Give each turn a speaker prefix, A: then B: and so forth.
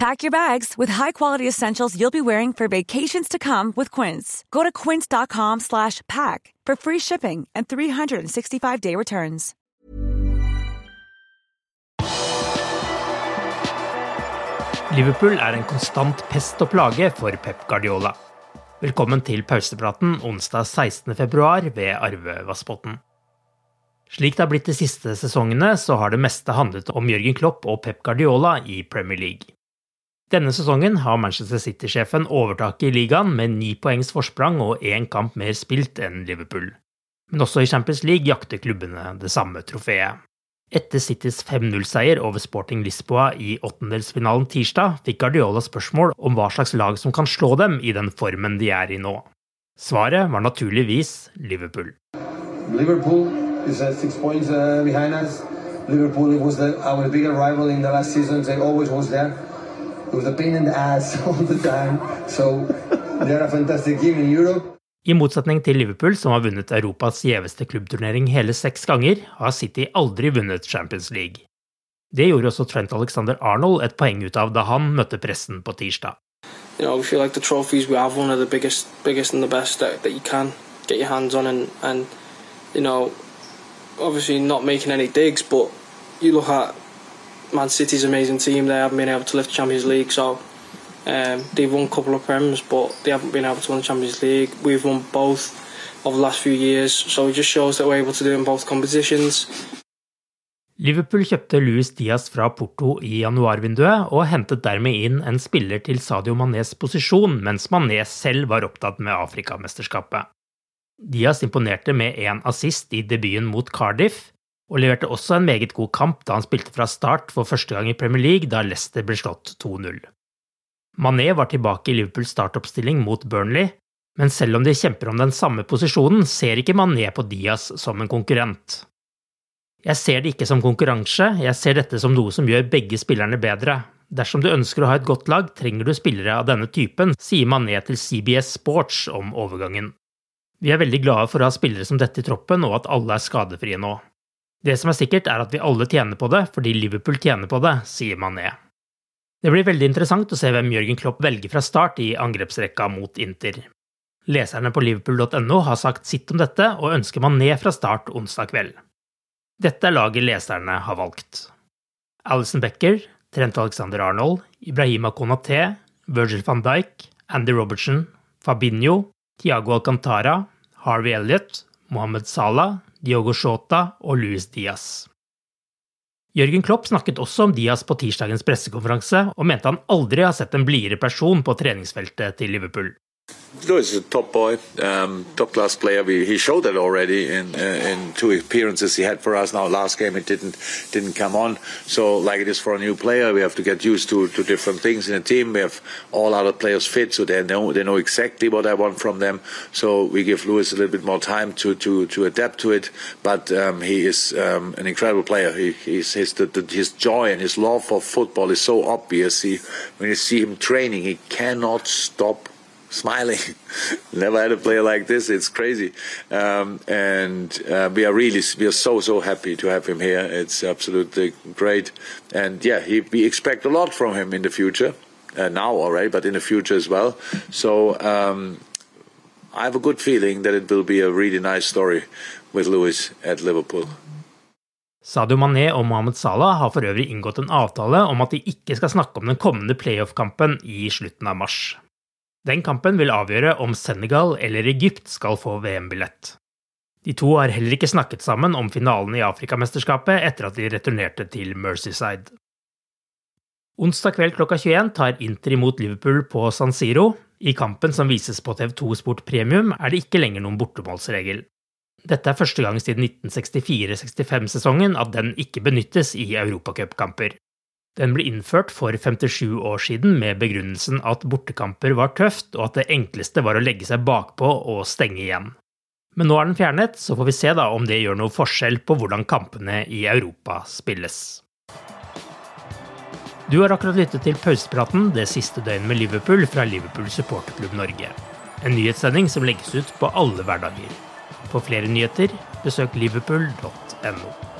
A: Pack your bags with high-quality essentials you'll be wearing for vacations to come with Quince. Go to quince.com slash pack for free shipping and 365-day returns.
B: Liverpool er en konstant pest og plage for Pep Guardiola. Velkommen til pausepraten onsdag 16.2 ved Arve Vassbotn. Slik det har blitt de siste sesongene, så har det meste handlet om Jørgen Klopp og Pep Guardiola i Premier League. Denne sesongen har Manchester City-sjefen overtaket i ligaen med ni poengs forsprang og én kamp mer spilt enn Liverpool. Men også i Champions League jakter klubbene det samme trofeet. Etter Citys 5-0-seier over Sporting Lisboa i åttendelsfinalen tirsdag, fikk Guardiola spørsmål om hva slags lag som kan slå dem i den formen de er i nå. Svaret var naturligvis Liverpool.
C: Liverpool is uh, six points uh, behind us. Liverpool was the, our bigger rival in the last season. They always was there. It was a pain in the ass all the time. So they're a fantastic team in Europe.
B: I motsetning til Liverpool, som har vunnet Europas gjeveste klubbturnering hele seks ganger, har City aldri vunnet Champions League. Det gjorde også Trent Alexander Arnold et poeng ut av da han møtte pressen på tirsdag.
D: You know, we feel like the trophies we have one of the biggest, biggest and the best that, that you can get your hands on, and, and you know, obviously not making any digs, but you look at Man City's amazing team. They haven't been able to lift Champions League, so um, they've won a couple of Prems, but they haven't been able to win Champions League. We've won both over the last few years, so it just shows that we're able to do in both competitions.
B: Liverpool kjøpte Luis Diaz fra Porto i januarvinduet, og hentet dermed inn en spiller til Sadio Manés posisjon, mens Mané selv var opptatt med Afrikamesterskapet. Diaz imponerte med én assist i debuten mot Cardiff, og leverte også en meget god kamp da han spilte fra start for første gang i Premier League da Leicester ble slått 2-0. Mané var tilbake i Liverpools startoppstilling mot Burnley, men selv om de kjemper om den samme posisjonen, ser ikke Mané på Diaz som en konkurrent. Jeg ser det ikke som konkurranse, jeg ser dette som noe som gjør begge spillerne bedre. Dersom du ønsker å ha et godt lag, trenger du spillere av denne typen, sier Mané til CBS Sports om overgangen. Vi er veldig glade for å ha spillere som dette i troppen, og at alle er skadefrie nå. Det som er sikkert, er at vi alle tjener på det, fordi Liverpool tjener på det, sier Mané. Det blir veldig interessant å se hvem Jørgen Klopp velger fra start i angrepsrekka mot Inter. Leserne på liverpool.no har sagt sitt om dette, og ønsker Mané fra start onsdag kveld. Dette er laget leserne har valgt. Alison Becker, Trent Alexander Arnold, Ibrahima Konaté, Virgil van Dijk, Andy Robertson, Fabinho, Tiago Alcantara, Harvey Elliot, Mohammed Salah, Diogo Shota og Luis Diaz. Jørgen Klopp snakket også om Diaz på tirsdagens pressekonferanse, og mente han aldri har sett en blidere person på treningsfeltet til Liverpool.
E: Lewis is a top boy, um, top class player. We, he showed that already in uh, in two appearances he had for us. Now last game it didn't didn't come on. So like it is for a new player, we have to get used to, to different things in a team. We have all other players fit, so they know they know exactly what I want from them. So we give Lewis a little bit more time to to, to adapt to it. But um, he is um, an incredible player. He, he's, his the, the, his joy and his love for football is so obvious. He, when you see him training, he cannot stop smiling. Never had a player like this. It's crazy, um, and uh, we are really we are so so happy to have him here. It's absolutely great, and yeah, he, we expect a lot from him in the future. Uh, now already, but in the future as well. So um, I have a good feeling that it will be a really nice story with Lewis at Liverpool.
B: Sadio Mané og Mohammed Salah har for øvrig inngått en avtale om at de ikke skal snakke om den kommende playoff-kampen i slutten av mars. Den kampen vil avgjøre om Senegal eller Egypt skal få VM-billett. De to har heller ikke snakket sammen om finalen i Afrikamesterskapet etter at de returnerte til Mercyside. Onsdag kveld klokka 21 tar Inter imot Liverpool på San Siro. I kampen som vises på TV2 Sport Premium, er det ikke lenger noen bortemålsregel. Dette er første gang siden 1964-65-sesongen at den ikke benyttes i europacupkamper. Den ble innført for 57 år siden med begrunnelsen at bortekamper var tøft, og at det enkleste var å legge seg bakpå og stenge igjen. Men nå er den fjernet, så får vi se da om det gjør noe forskjell på hvordan kampene i Europa spilles. Du har akkurat lyttet til pausepraten det siste døgnet med Liverpool fra Liverpool supporterklubb Norge. En nyhetssending som legges ut på alle hverdager. For flere nyheter, besøk liverpool.no.